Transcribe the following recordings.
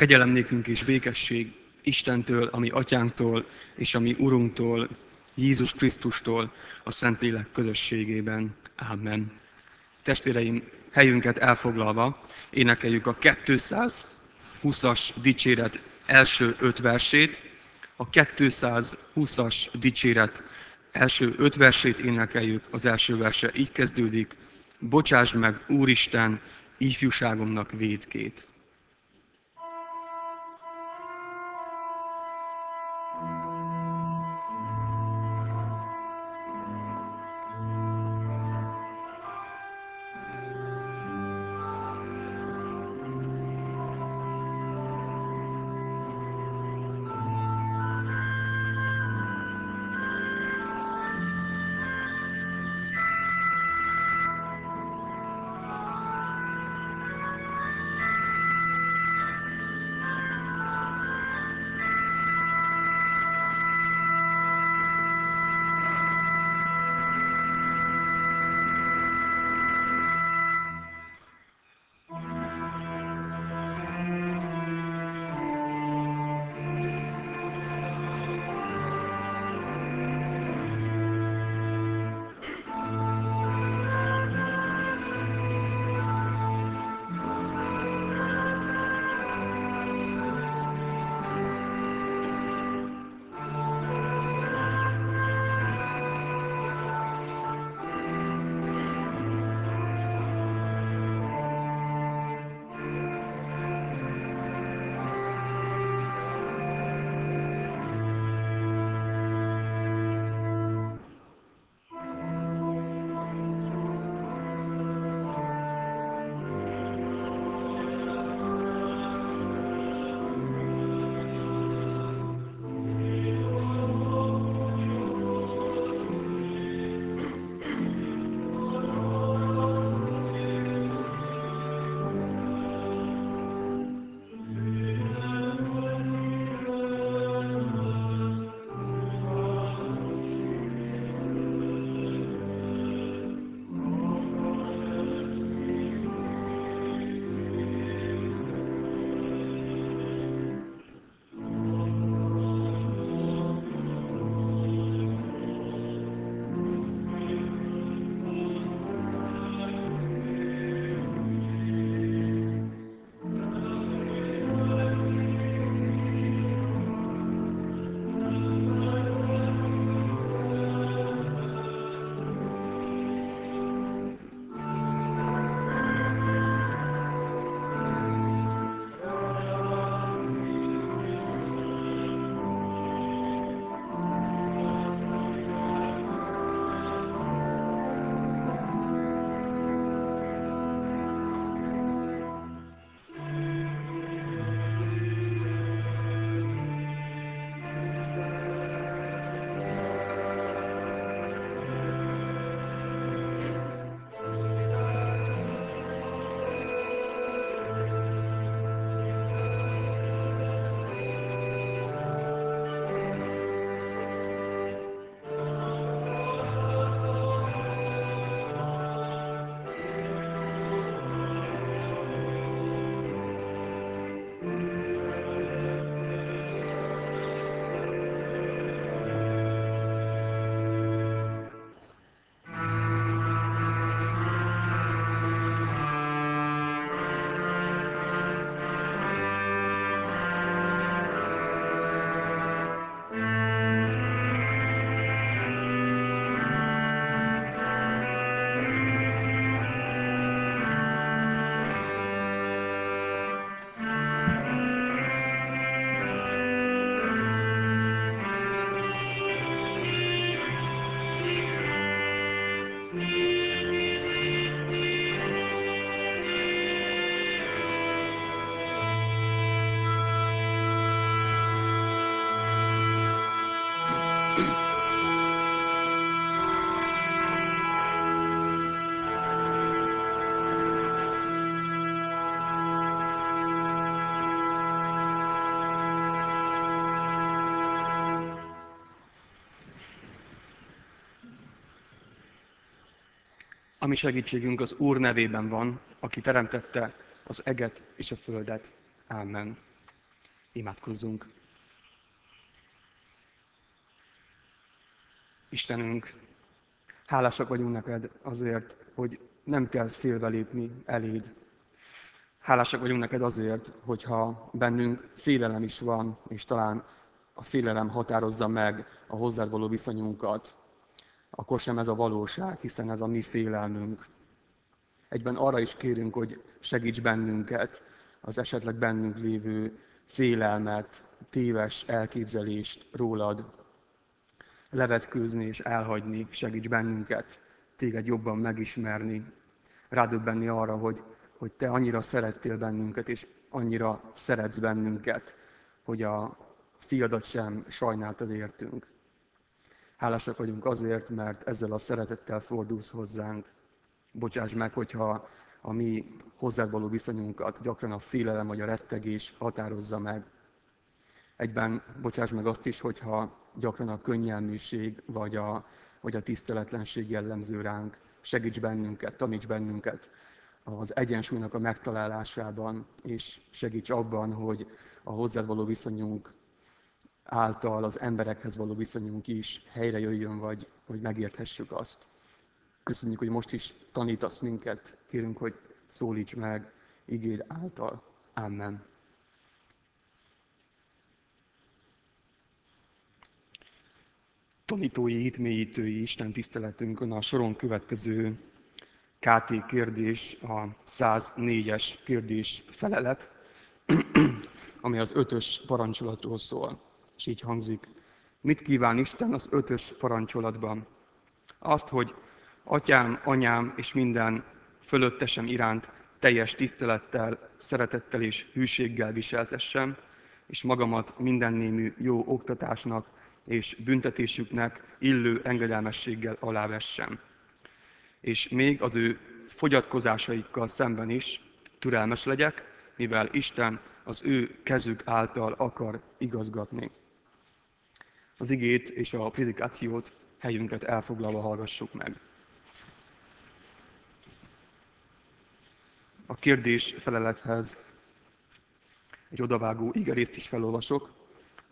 Kegyelem nékünk és békesség Istentől, ami atyánktól, és ami Urunktól, Jézus Krisztustól, a Szentlélek közösségében. Amen. Testvéreim, helyünket elfoglalva énekeljük a 220-as dicséret első öt versét, a 220-as dicséret első öt versét énekeljük, az első verse így kezdődik, Bocsásd meg, Úristen, ifjúságomnak védkét. Ami segítségünk az Úr nevében van, aki teremtette az eget és a földet. Amen. Imádkozzunk! Istenünk, hálásak vagyunk neked azért, hogy nem kell félbelépni eléd. Hálásak vagyunk neked azért, hogyha bennünk félelem is van, és talán a félelem határozza meg a hozzád való viszonyunkat, akkor sem ez a valóság, hiszen ez a mi félelmünk. Egyben arra is kérünk, hogy segíts bennünket, az esetleg bennünk lévő félelmet, téves elképzelést rólad levetkőzni és elhagyni, segíts bennünket, téged jobban megismerni, rádöbbenni arra, hogy, hogy te annyira szerettél bennünket, és annyira szeretsz bennünket, hogy a fiadat sem sajnáltad értünk. Hálásak vagyunk azért, mert ezzel a szeretettel fordulsz hozzánk. Bocsáss meg, hogyha a mi hozzád való viszonyunkat gyakran a félelem vagy a rettegés határozza meg. Egyben bocsáss meg azt is, hogyha gyakran a könnyelműség vagy a, vagy a tiszteletlenség jellemző ránk. Segíts bennünket, taníts bennünket az egyensúlynak a megtalálásában, és segíts abban, hogy a hozzád való viszonyunk által az emberekhez való viszonyunk is helyre jöjjön, vagy hogy megérthessük azt. Köszönjük, hogy most is tanítasz minket. Kérünk, hogy szólíts meg igéd által. Amen. Tanítói, hitmélyítői Isten tiszteletünkön a soron következő KT kérdés, a 104-es kérdés felelet, ami az ötös parancsolatról szól. És így hangzik, mit kíván Isten az ötös parancsolatban? Azt, hogy atyám, anyám és minden fölöttesem iránt teljes tisztelettel, szeretettel és hűséggel viseltessem, és magamat mindennémű jó oktatásnak és büntetésüknek illő engedelmességgel alávessem. És még az ő fogyatkozásaikkal szemben is türelmes legyek, mivel Isten az ő kezük által akar igazgatni. Az igét és a predikációt helyünket elfoglalva hallgassuk meg. A kérdés felelethez egy odavágó igerészt is felolvasok.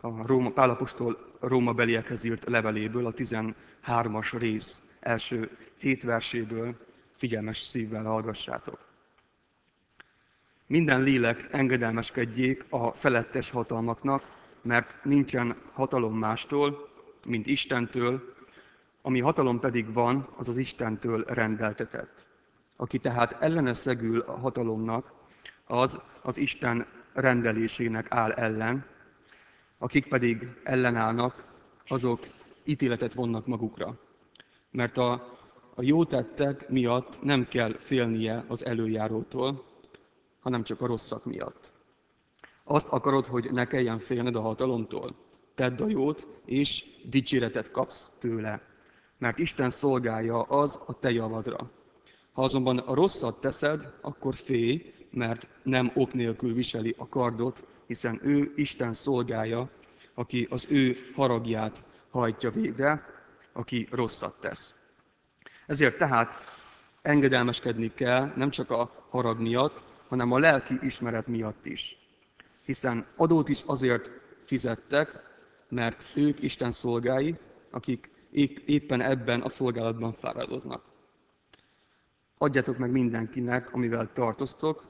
A Róma, Pálapostól Róma beliekhez írt leveléből, a 13-as rész első hét verséből figyelmes szívvel hallgassátok. Minden lélek engedelmeskedjék a felettes hatalmaknak, mert nincsen hatalom mástól, mint Istentől, ami hatalom pedig van, az az Istentől rendeltetett. Aki tehát ellene szegül a hatalomnak, az az Isten rendelésének áll ellen, akik pedig ellenállnak, azok ítéletet vonnak magukra. Mert a, a jó tettek miatt nem kell félnie az előjárótól, hanem csak a rosszak miatt. Azt akarod, hogy ne kelljen félned a hatalomtól? Tedd a jót, és dicséretet kapsz tőle. Mert Isten szolgálja az a te javadra. Ha azonban a rosszat teszed, akkor félj, mert nem ok nélkül viseli a kardot, hiszen ő Isten szolgálja, aki az ő haragját hajtja végre, aki rosszat tesz. Ezért tehát engedelmeskedni kell nem csak a harag miatt, hanem a lelki ismeret miatt is. Hiszen adót is azért fizettek, mert ők Isten szolgái, akik éppen ebben a szolgálatban fáradoznak. Adjátok meg mindenkinek, amivel tartoztok,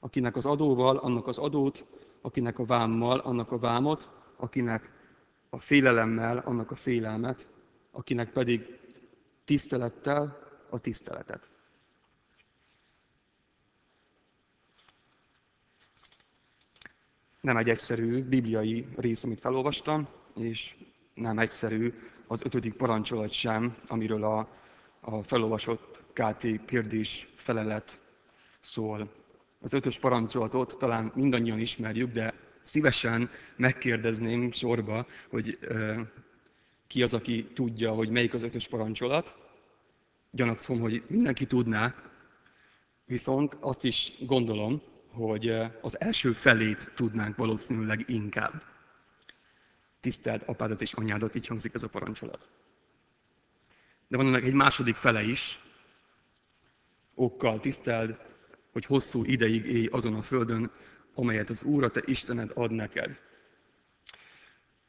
akinek az adóval, annak az adót, akinek a vámmal, annak a vámot, akinek a félelemmel, annak a félelmet, akinek pedig tisztelettel a tiszteletet. Nem egy egyszerű bibliai rész, amit felolvastam, és nem egyszerű az ötödik parancsolat sem, amiről a, a felolvasott KT kérdés felelet szól. Az ötös parancsolatot talán mindannyian ismerjük, de szívesen megkérdezném sorba, hogy uh, ki az, aki tudja, hogy melyik az ötös parancsolat. Gyanatszom, hogy mindenki tudná, viszont azt is gondolom, hogy az első felét tudnánk valószínűleg inkább. Tiszteld apádat és anyádat, így hangzik ez a parancsolat. De van ennek egy második fele is, okkal tiszteld, hogy hosszú ideig élj azon a földön, amelyet az Úr, a te Istened ad neked.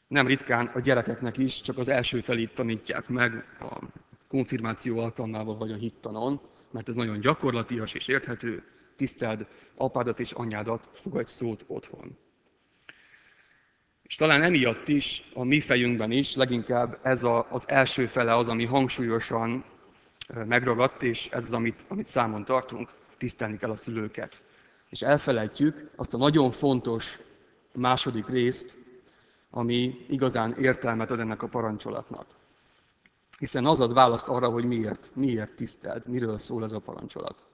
Nem ritkán a gyerekeknek is csak az első felét tanítják meg a konfirmáció alkalmával vagy a hittanon, mert ez nagyon gyakorlatias és érthető, tiszteld apádat és anyádat, fogadj szót otthon. És talán emiatt is, a mi fejünkben is leginkább ez a, az első fele az, ami hangsúlyosan megragadt, és ez az, amit, amit számon tartunk, tisztelni kell a szülőket. És elfelejtjük azt a nagyon fontos második részt, ami igazán értelmet ad ennek a parancsolatnak. Hiszen az ad választ arra, hogy miért, miért tiszteld, miről szól ez a parancsolat.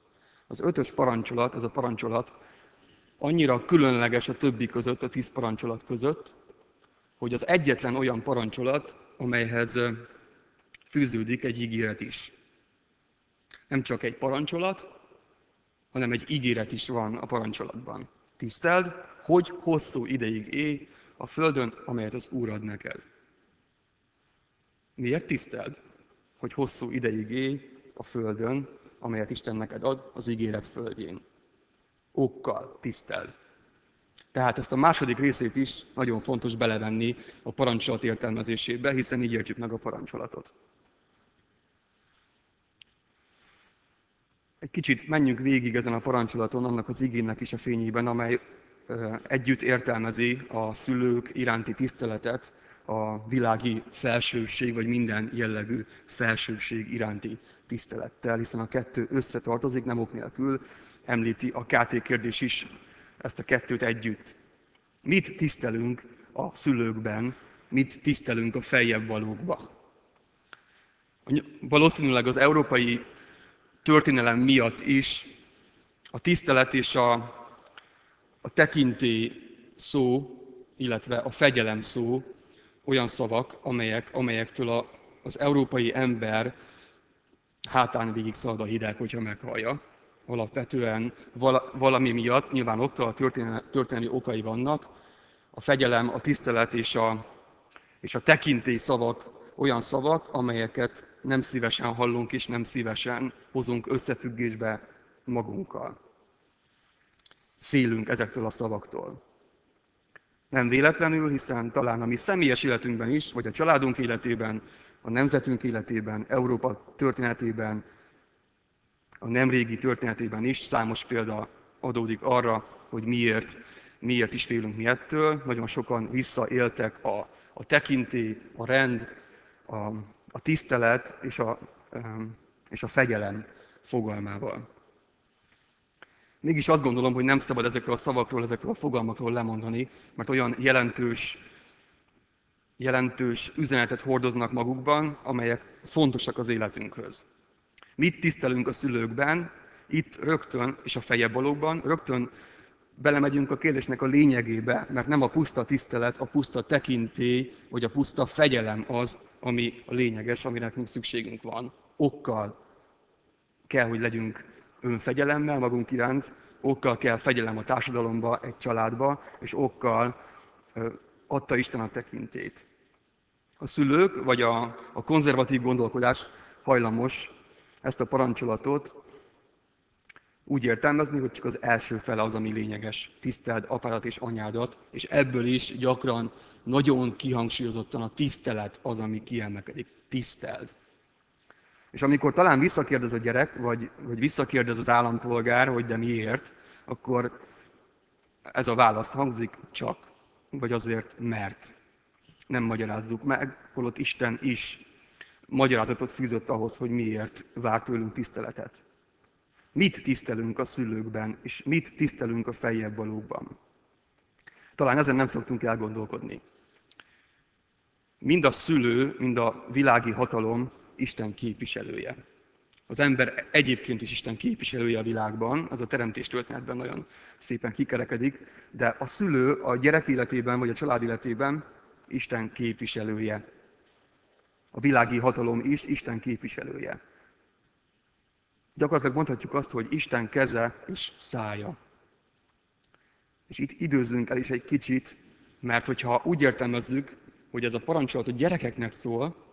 Az ötös parancsolat, ez a parancsolat annyira különleges a többi között, a tíz parancsolat között, hogy az egyetlen olyan parancsolat, amelyhez fűződik egy ígéret is. Nem csak egy parancsolat, hanem egy ígéret is van a parancsolatban. Tiszteld, hogy hosszú ideig élj a földön, amelyet az Úr ad neked. Miért tiszteld, hogy hosszú ideig élj a földön, amelyet Isten neked ad, az ígéret földjén? Okkal tiszteld. Tehát ezt a második részét is nagyon fontos belevenni a parancsolat értelmezésébe, hiszen így értjük meg a parancsolatot. Egy kicsit menjünk végig ezen a parancsolaton, annak az igénynek is a fényében, amely együtt értelmezi a szülők iránti tiszteletet, a világi felsőség, vagy minden jellegű felsőség iránti tisztelettel, hiszen a kettő összetartozik, nem ok nélkül, említi a KT kérdés is ezt a kettőt együtt. Mit tisztelünk a szülőkben, mit tisztelünk a feljebb valókba? Valószínűleg az európai történelem miatt is a tisztelet és a, a tekintély szó, illetve a fegyelem szó olyan szavak, amelyek, amelyektől a, az európai ember hátán végig szalad a hideg, hogyha meghallja. Alapvetően vala, valami miatt, nyilván történelmi, történelmi okai vannak, a fegyelem, a tisztelet és a, és a tekintély szavak olyan szavak, amelyeket nem szívesen hallunk és nem szívesen hozunk összefüggésbe magunkkal. Félünk ezektől a szavaktól. Nem véletlenül, hiszen talán a mi személyes életünkben is, vagy a családunk életében, a nemzetünk életében, Európa történetében, a nemrégi történetében is számos példa adódik arra, hogy miért, miért is félünk mi ettől. Nagyon sokan visszaéltek a, a tekintély, a rend, a, a tisztelet és a, és a fegyelem fogalmával. Mégis azt gondolom, hogy nem szabad ezekről a szavakról, ezekről a fogalmakról lemondani, mert olyan jelentős, jelentős üzenetet hordoznak magukban, amelyek fontosak az életünkhöz. Mit tisztelünk a szülőkben, itt rögtön, és a fejebb valóban, rögtön belemegyünk a kérdésnek a lényegébe, mert nem a puszta tisztelet, a puszta tekintély, vagy a puszta fegyelem az, ami a lényeges, amire nekünk szükségünk van. Okkal kell, hogy legyünk önfegyelemmel magunk iránt, okkal kell fegyelem a társadalomba, egy családba, és okkal adta Isten a tekintét. A szülők, vagy a, a konzervatív gondolkodás hajlamos ezt a parancsolatot úgy értelmezni, hogy csak az első fele az, ami lényeges. Tiszteld apádat és anyádat, és ebből is gyakran nagyon kihangsúlyozottan a tisztelet az, ami kiemelkedik. Tiszteld. És amikor talán visszakérdez a gyerek, vagy, vagy visszakérdez az állampolgár, hogy de miért, akkor ez a válasz hangzik csak, vagy azért mert. Nem magyarázzuk meg, holott Isten is magyarázatot fűzött ahhoz, hogy miért vár tőlünk tiszteletet. Mit tisztelünk a szülőkben, és mit tisztelünk a feljebb valókban? Talán ezen nem szoktunk elgondolkodni. Mind a szülő, mind a világi hatalom Isten képviselője. Az ember egyébként is Isten képviselője a világban, az a teremtés történetben nagyon szépen kikerekedik, de a szülő a gyerek életében vagy a család életében Isten képviselője. A világi hatalom is Isten képviselője. Gyakorlatilag mondhatjuk azt, hogy Isten keze és szája. És itt időzzünk el is egy kicsit, mert hogyha úgy értelmezzük, hogy ez a parancsolat a gyerekeknek szól,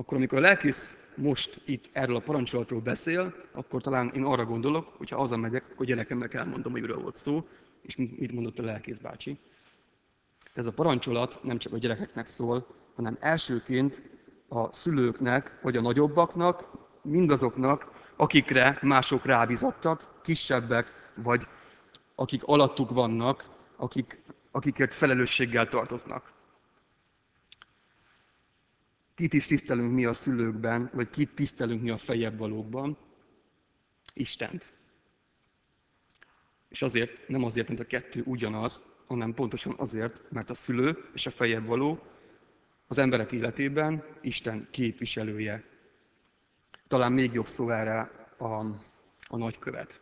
akkor amikor a lelkész most itt erről a parancsolatról beszél, akkor talán én arra gondolok, hogy ha megyek, akkor gyerekemnek elmondom, hogy miről volt szó, És mit mondott a lelkész bácsi? Ez a parancsolat nem csak a gyerekeknek szól, hanem elsőként a szülőknek, vagy a nagyobbaknak, mindazoknak, akikre mások rábizattak, kisebbek, vagy akik alattuk vannak, akik, akikért felelősséggel tartoznak. Kit is tisztelünk mi a szülőkben, vagy kit tisztelünk mi a fejebb valókban? Istent. És azért, nem azért, mert a kettő ugyanaz, hanem pontosan azért, mert a szülő és a fejebb való az emberek életében Isten képviselője. Talán még jobb szó erre a, a nagykövet.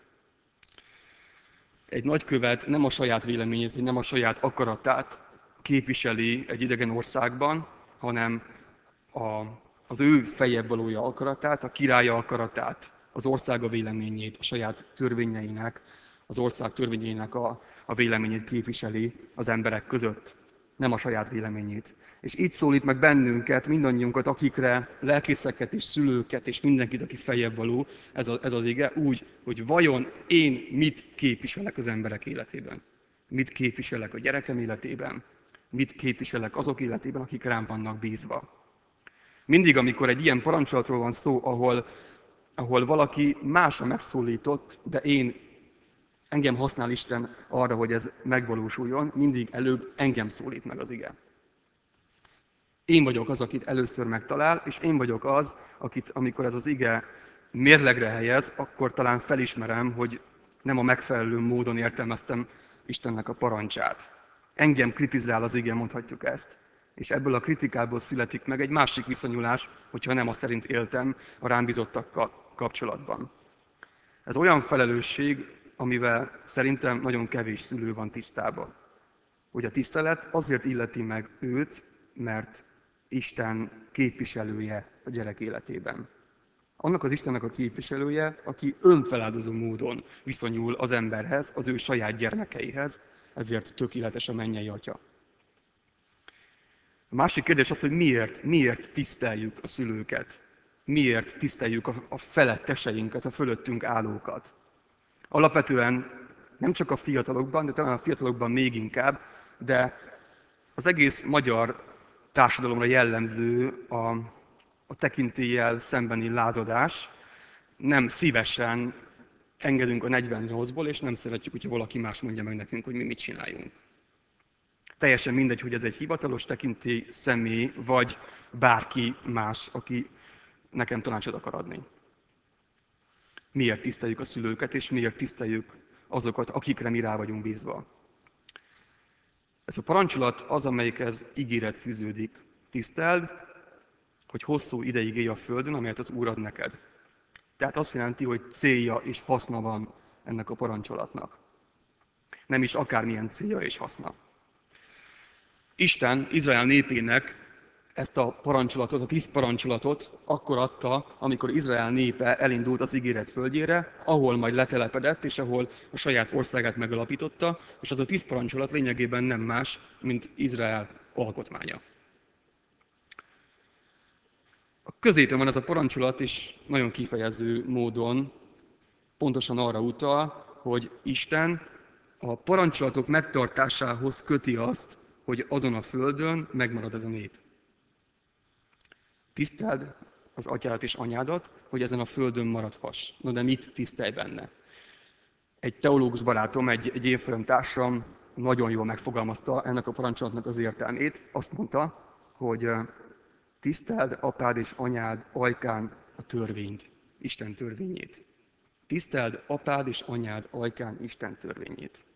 Egy nagykövet nem a saját véleményét, vagy nem a saját akaratát képviseli egy idegen országban, hanem a, az ő fejebb valója akaratát, a királya akaratát, az országa véleményét, a saját törvényeinek, az ország törvényeinek a, a véleményét képviseli az emberek között, nem a saját véleményét. És így szólít meg bennünket, mindannyiunkat, akikre lelkészeket és szülőket és mindenkit, aki fejebb való, ez, a, ez az ige, úgy, hogy vajon én mit képviselek az emberek életében. Mit képviselek a gyerekem életében, mit képviselek azok életében, akik rám vannak bízva. Mindig, amikor egy ilyen parancsolatról van szó, ahol, ahol valaki másra megszólított, de én engem használ Isten arra, hogy ez megvalósuljon, mindig előbb engem szólít meg az ige. Én vagyok az, akit először megtalál, és én vagyok az, akit, amikor ez az ige mérlegre helyez, akkor talán felismerem, hogy nem a megfelelő módon értelmeztem Istennek a parancsát. Engem kritizál az ige, mondhatjuk ezt. És ebből a kritikából születik meg egy másik viszonyulás, hogyha nem a szerint éltem a rám bizottakkal kapcsolatban. Ez olyan felelősség, amivel szerintem nagyon kevés szülő van tisztában. Hogy a tisztelet azért illeti meg őt, mert Isten képviselője a gyerek életében. Annak az Istennek a képviselője, aki önfeláldozó módon viszonyul az emberhez, az ő saját gyermekeihez, ezért tökéletes a mennyei atya. A másik kérdés az, hogy miért, miért tiszteljük a szülőket. Miért tiszteljük a, a feletteseinket, a fölöttünk állókat. Alapvetően nem csak a fiatalokban, de talán a fiatalokban még inkább, de az egész magyar társadalomra jellemző a, a tekintéllyel szembeni lázadás. Nem szívesen engedünk a 48-ból, és nem szeretjük, hogyha valaki más mondja meg nekünk, hogy mi mit csináljunk. Teljesen mindegy, hogy ez egy hivatalos tekintély személy, vagy bárki más, aki nekem tanácsot akar adni. Miért tiszteljük a szülőket, és miért tiszteljük azokat, akikre mi rá vagyunk bízva. Ez a parancsolat az, amelyikhez ígéret fűződik. Tiszteld, hogy hosszú ideig élj a földön, amelyet az Úr ad neked. Tehát azt jelenti, hogy célja és haszna van ennek a parancsolatnak. Nem is akármilyen célja és haszna. Isten Izrael népének ezt a parancsolatot, a tíz parancsolatot akkor adta, amikor Izrael népe elindult az ígéret földjére, ahol majd letelepedett, és ahol a saját országát megalapította, és az a tíz parancsolat lényegében nem más, mint Izrael alkotmánya. A középen van ez a parancsolat, és nagyon kifejező módon pontosan arra utal, hogy Isten a parancsolatok megtartásához köti azt, hogy azon a földön megmarad ez a nép. Tiszteld az atyádat és anyádat, hogy ezen a földön maradhass. No de mit tisztelj benne? Egy teológus barátom, egy, egy évfolyam társam nagyon jól megfogalmazta ennek a parancsolatnak az értelmét. Azt mondta, hogy tiszteld apád és anyád ajkán a törvényt, Isten törvényét. Tiszteld apád és anyád ajkán Isten törvényét.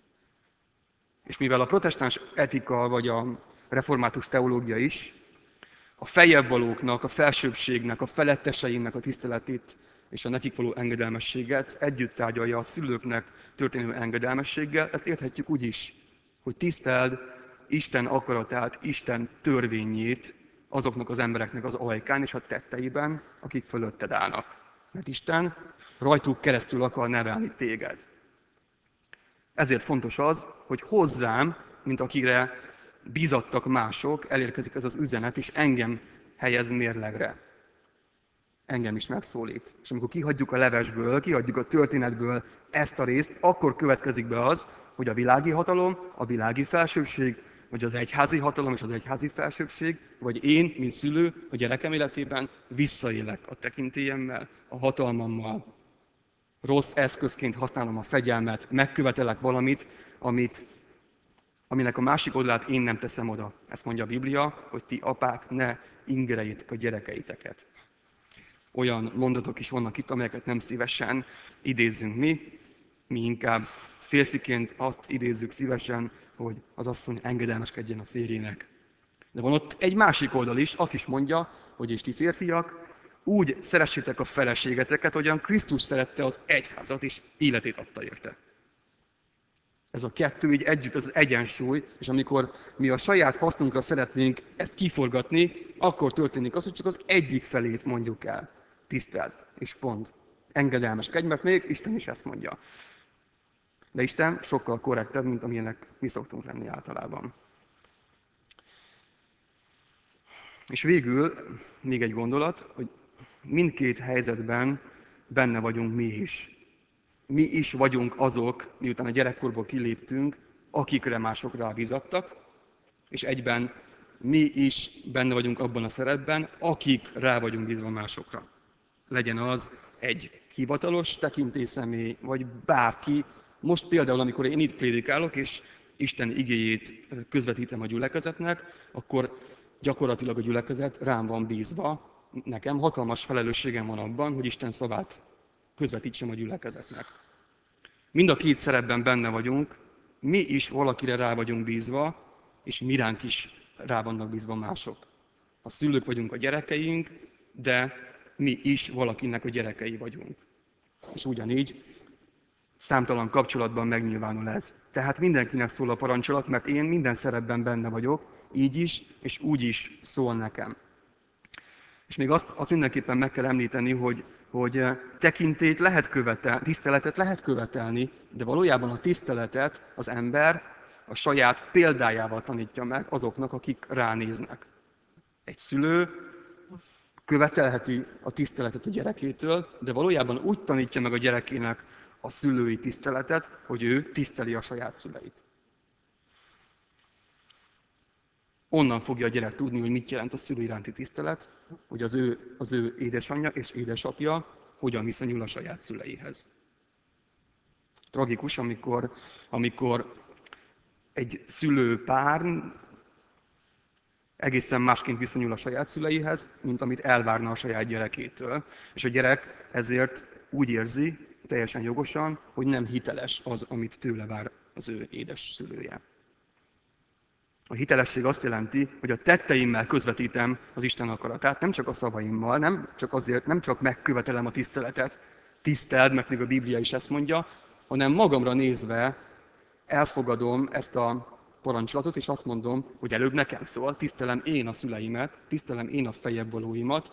És mivel a protestáns etika vagy a református teológia is a fejebb valóknak, a felsőbbségnek, a feletteseinknek a tiszteletét és a nekik való engedelmességet együtt tárgyalja a szülőknek történő engedelmességgel. Ezt érthetjük úgy is, hogy tiszteld Isten akaratát, Isten törvényét azoknak az embereknek az ajkán és a tetteiben, akik fölötted állnak. Mert Isten rajtuk keresztül akar nevelni téged. Ezért fontos az, hogy hozzám, mint akire bizattak mások, elérkezik ez az üzenet, és engem helyez mérlegre. Engem is megszólít. És amikor kihagyjuk a levesből, kihagyjuk a történetből ezt a részt, akkor következik be az, hogy a világi hatalom, a világi felsőbség, vagy az egyházi hatalom és az egyházi felsőbség, vagy én, mint szülő, a gyerekem életében visszaélek a tekintélyemmel, a hatalmammal. Rossz eszközként használom a fegyelmet, megkövetelek valamit, amit, aminek a másik oldalát én nem teszem oda. Ezt mondja a Biblia, hogy ti apák ne ingerejétek a gyerekeiteket. Olyan mondatok is vannak itt, amelyeket nem szívesen idézünk mi, mi inkább férfiként azt idézzük szívesen, hogy az asszony engedelmeskedjen a férjének. De van ott egy másik oldal is, azt is mondja, hogy és ti férfiak, úgy szeressétek a feleségeteket, hogyan Krisztus szerette az egyházat, és életét adta érte. Ez a kettő így együtt, az egyensúly, és amikor mi a saját hasznunkra szeretnénk ezt kiforgatni, akkor történik az, hogy csak az egyik felét mondjuk el. Tisztelt, és pont. Engedelmeskedj, mert még Isten is ezt mondja. De Isten sokkal korrektebb, mint amilyenek mi szoktunk lenni általában. És végül még egy gondolat, hogy mindkét helyzetben benne vagyunk mi is. Mi is vagyunk azok, miután a gyerekkorból kiléptünk, akikre mások rábízattak, és egyben mi is benne vagyunk abban a szerepben, akik rá vagyunk bízva másokra. Legyen az egy hivatalos tekintélyszemély, vagy bárki, most például, amikor én itt prédikálok, és Isten igéjét közvetítem a gyülekezetnek, akkor gyakorlatilag a gyülekezet rám van bízva, nekem hatalmas felelősségem van abban, hogy Isten szavát közvetítsem a gyülekezetnek. Mind a két szerepben benne vagyunk, mi is valakire rá vagyunk bízva, és mi ránk is rá vannak bízva mások. A szülők vagyunk a gyerekeink, de mi is valakinek a gyerekei vagyunk. És ugyanígy számtalan kapcsolatban megnyilvánul ez. Tehát mindenkinek szól a parancsolat, mert én minden szerepben benne vagyok, így is, és úgy is szól nekem. És még azt, azt mindenképpen meg kell említeni, hogy, hogy eh, tekintét lehet követelni, tiszteletet lehet követelni, de valójában a tiszteletet az ember a saját példájával tanítja meg azoknak, akik ránéznek. Egy szülő követelheti a tiszteletet a gyerekétől, de valójában úgy tanítja meg a gyerekének a szülői tiszteletet, hogy ő tiszteli a saját szüleit. Onnan fogja a gyerek tudni, hogy mit jelent a szülő iránti tisztelet, hogy az ő, az ő édesanyja és édesapja hogyan viszonyul a saját szüleihez. Tragikus, amikor, amikor egy szülő pár egészen másként viszonyul a saját szüleihez, mint amit elvárna a saját gyerekétől. És a gyerek ezért úgy érzi, teljesen jogosan, hogy nem hiteles az, amit tőle vár az ő édes szülője. A hitelesség azt jelenti, hogy a tetteimmel közvetítem az Isten akaratát, nem csak a szavaimmal, nem csak azért, nem csak megkövetelem a tiszteletet, tiszteld, mert még a Biblia is ezt mondja, hanem magamra nézve elfogadom ezt a parancsolatot, és azt mondom, hogy előbb nekem szól, tisztelem én a szüleimet, tisztelem én a fejebb valóimat,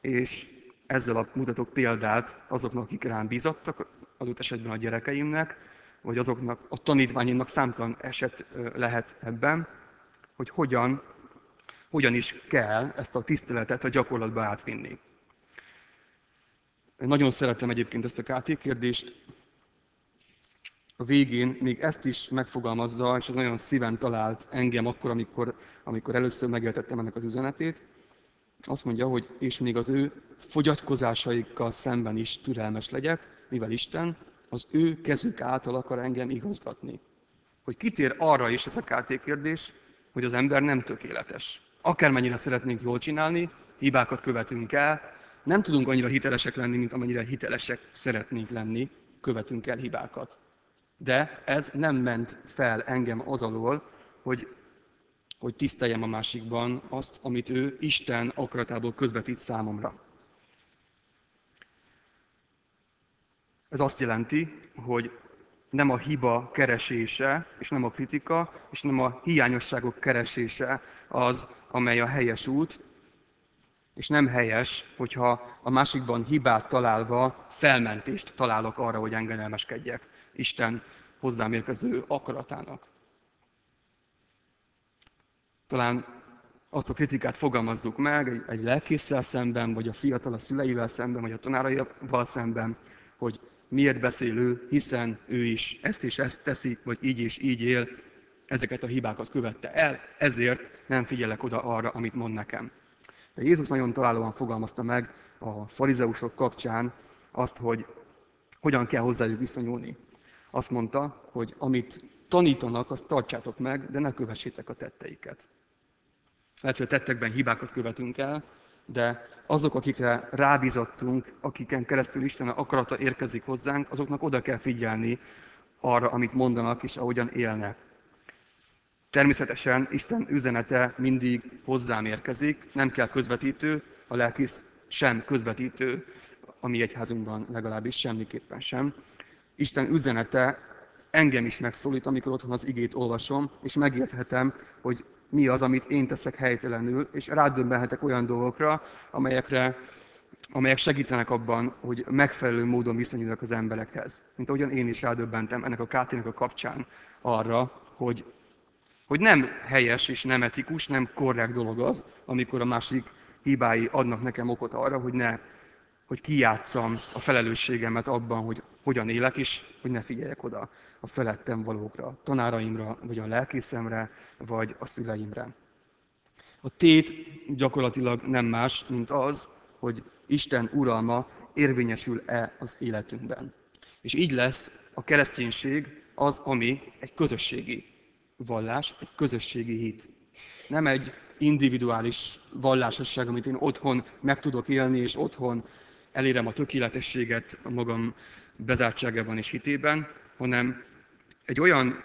és ezzel a mutatok példát azoknak, akik rám bízattak, adott esetben a gyerekeimnek, vagy azoknak a tanítványimnak számtalan eset lehet ebben, hogy hogyan, hogyan is kell ezt a tiszteletet a gyakorlatba átvinni. Én nagyon szeretem egyébként ezt a KT kérdést. A végén még ezt is megfogalmazza, és ez nagyon szíven talált engem akkor, amikor, amikor először megértettem ennek az üzenetét. Azt mondja, hogy és még az ő fogyatkozásaikkal szemben is türelmes legyek, mivel Isten az ő kezük által akar engem igazgatni. Hogy kitér arra is ez a KT kérdés, hogy az ember nem tökéletes. Akármennyire szeretnénk jól csinálni, hibákat követünk el, nem tudunk annyira hitelesek lenni, mint amennyire hitelesek szeretnénk lenni, követünk el hibákat. De ez nem ment fel engem az alól, hogy, hogy tiszteljem a másikban azt, amit ő Isten akaratából közvetít számomra. Ez azt jelenti, hogy nem a hiba keresése, és nem a kritika, és nem a hiányosságok keresése az, amely a helyes út, és nem helyes, hogyha a másikban hibát találva felmentést találok arra, hogy engedelmeskedjek Isten hozzám érkező akaratának. Talán azt a kritikát fogalmazzuk meg egy, egy lelkészsel szemben, vagy a fiatal a szüleivel szemben, vagy a tanáraival szemben, miért beszél ő, hiszen ő is ezt és ezt teszi, vagy így és így él, ezeket a hibákat követte el, ezért nem figyelek oda arra, amit mond nekem. De Jézus nagyon találóan fogalmazta meg a farizeusok kapcsán azt, hogy hogyan kell hozzájuk viszonyulni. Azt mondta, hogy amit tanítanak, azt tartsátok meg, de ne kövessétek a tetteiket. Lehet, hogy a tettekben hibákat követünk el, de azok, akikre rábízottunk, akiken keresztül Isten akarata érkezik hozzánk, azoknak oda kell figyelni arra, amit mondanak és ahogyan élnek. Természetesen Isten üzenete mindig hozzám érkezik, nem kell közvetítő, a lelkész sem közvetítő, a mi egyházunkban legalábbis semmiképpen sem. Isten üzenete engem is megszólít, amikor otthon az igét olvasom, és megérthetem, hogy mi az, amit én teszek helytelenül, és rádöbbenhetek olyan dolgokra, amelyekre, amelyek segítenek abban, hogy megfelelő módon viszonyulnak az emberekhez. Mint ahogyan én is rádöbbentem ennek a kátének a kapcsán arra, hogy, hogy nem helyes és nem etikus, nem korrekt dolog az, amikor a másik hibái adnak nekem okot arra, hogy ne hogy kijátszam a felelősségemet abban, hogy hogyan élek, és hogy ne figyeljek oda a felettem valókra, a tanáraimra, vagy a lelkészemre, vagy a szüleimre. A tét gyakorlatilag nem más, mint az, hogy Isten uralma érvényesül-e az életünkben. És így lesz a kereszténység az, ami egy közösségi vallás, egy közösségi hit. Nem egy individuális vallásosság, amit én otthon meg tudok élni, és otthon elérem a tökéletességet magam bezártságában és hitében, hanem egy olyan,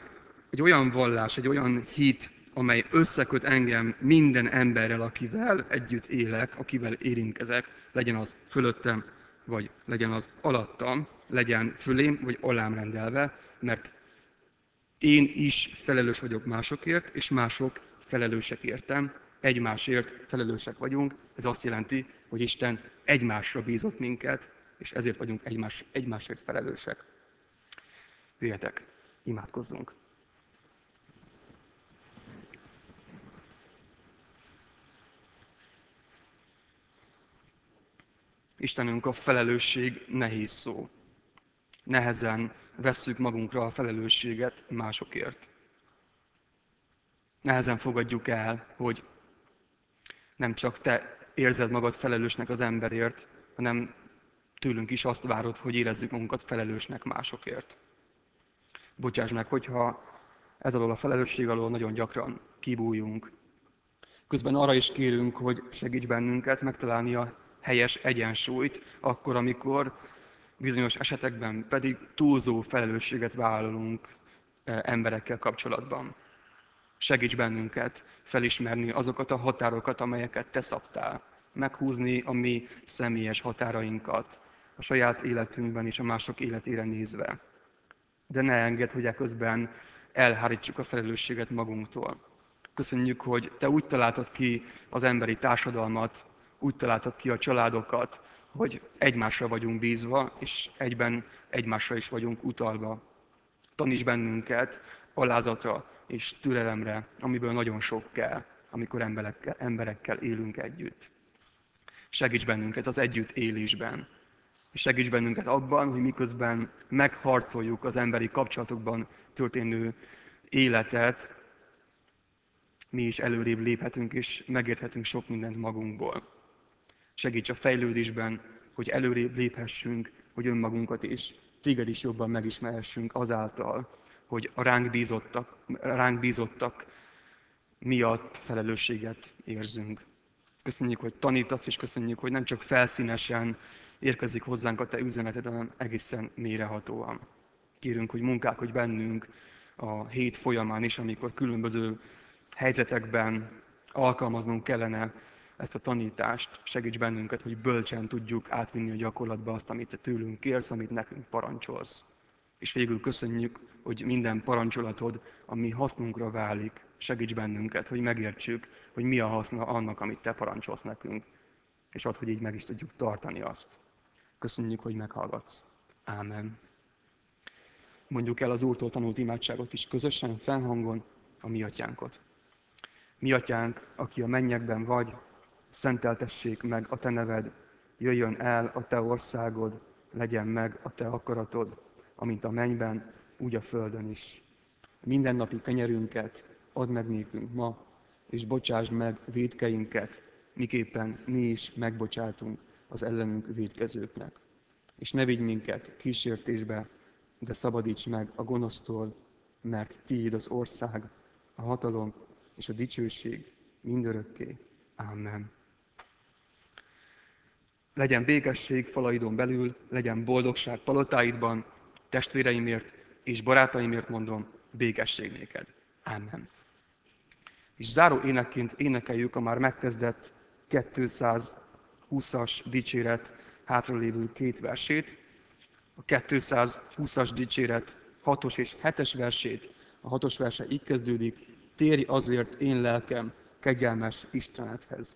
egy olyan vallás, egy olyan hit, amely összeköt engem minden emberrel, akivel együtt élek, akivel érintkezek, legyen az fölöttem, vagy legyen az alattam, legyen fölém, vagy alám rendelve, mert én is felelős vagyok másokért, és mások felelősek értem, egymásért felelősek vagyunk. Ez azt jelenti, hogy Isten egymásra bízott minket, és ezért vagyunk egymás, egymásért felelősek. Jöjjetek, imádkozzunk. Istenünk, a felelősség nehéz szó. Nehezen vesszük magunkra a felelősséget másokért. Nehezen fogadjuk el, hogy nem csak te érzed magad felelősnek az emberért, hanem tőlünk is azt várod, hogy érezzük magunkat felelősnek másokért. Bocsáss meg, hogyha ez alól a felelősség alól nagyon gyakran kibújunk. Közben arra is kérünk, hogy segíts bennünket megtalálni a helyes egyensúlyt, akkor, amikor bizonyos esetekben pedig túlzó felelősséget vállalunk eh, emberekkel kapcsolatban. Segíts bennünket felismerni azokat a határokat, amelyeket te szabtál. Meghúzni a mi személyes határainkat a saját életünkben és a mások életére nézve. De ne engedd, hogy eközben elhárítsuk a felelősséget magunktól. Köszönjük, hogy te úgy találtad ki az emberi társadalmat, úgy találtad ki a családokat, hogy egymásra vagyunk bízva, és egyben egymásra is vagyunk utalva. Taníts bennünket alázatra, és türelemre, amiből nagyon sok kell, amikor emberekkel, emberekkel élünk együtt. Segíts bennünket az együtt élésben. És segíts bennünket abban, hogy miközben megharcoljuk az emberi kapcsolatokban történő életet, mi is előrébb léphetünk, és megérthetünk sok mindent magunkból. Segíts a fejlődésben, hogy előrébb léphessünk, hogy önmagunkat is, téged is jobban megismerhessünk azáltal, hogy a ránk bízottak, ránk bízottak miatt felelősséget érzünk. Köszönjük, hogy tanítasz, és köszönjük, hogy nem csak felszínesen érkezik hozzánk a Te üzeneted, hanem egészen mérehatóan. Kérünk, hogy munkálkodj bennünk a hét folyamán is, amikor különböző helyzetekben alkalmaznunk kellene ezt a tanítást. Segíts bennünket, hogy bölcsen tudjuk átvinni a gyakorlatba azt, amit Te tőlünk kérsz, amit nekünk parancsolsz. És végül köszönjük, hogy minden parancsolatod, ami hasznunkra válik, segíts bennünket, hogy megértsük, hogy mi a haszna annak, amit te parancsolsz nekünk, és ad, hogy így meg is tudjuk tartani azt. Köszönjük, hogy meghallgatsz. Ámen. Mondjuk el az Úrtól tanult imádságot is közösen, felhangon a mi atyánkot. Mi atyánk, aki a mennyekben vagy, szenteltessék meg a te neved, jöjjön el a te országod, legyen meg a te akaratod, amint a mennyben, úgy a földön is. Mindennapi kenyerünket add meg nékünk ma, és bocsásd meg védkeinket, miképpen mi is megbocsátunk az ellenünk védkezőknek. És ne vigy minket kísértésbe, de szabadíts meg a gonosztól, mert tiéd az ország, a hatalom és a dicsőség mindörökké. Amen. Legyen békesség falaidon belül, legyen boldogság palotáidban, testvéreimért és barátaimért mondom, békesség néked. Amen. És záró énekként énekeljük a már megkezdett 220-as dicséret hátralévő két versét, a 220-as dicséret 6-os és 7-es versét. A 6-os verse így kezdődik, térj azért én lelkem kegyelmes Istenedhez.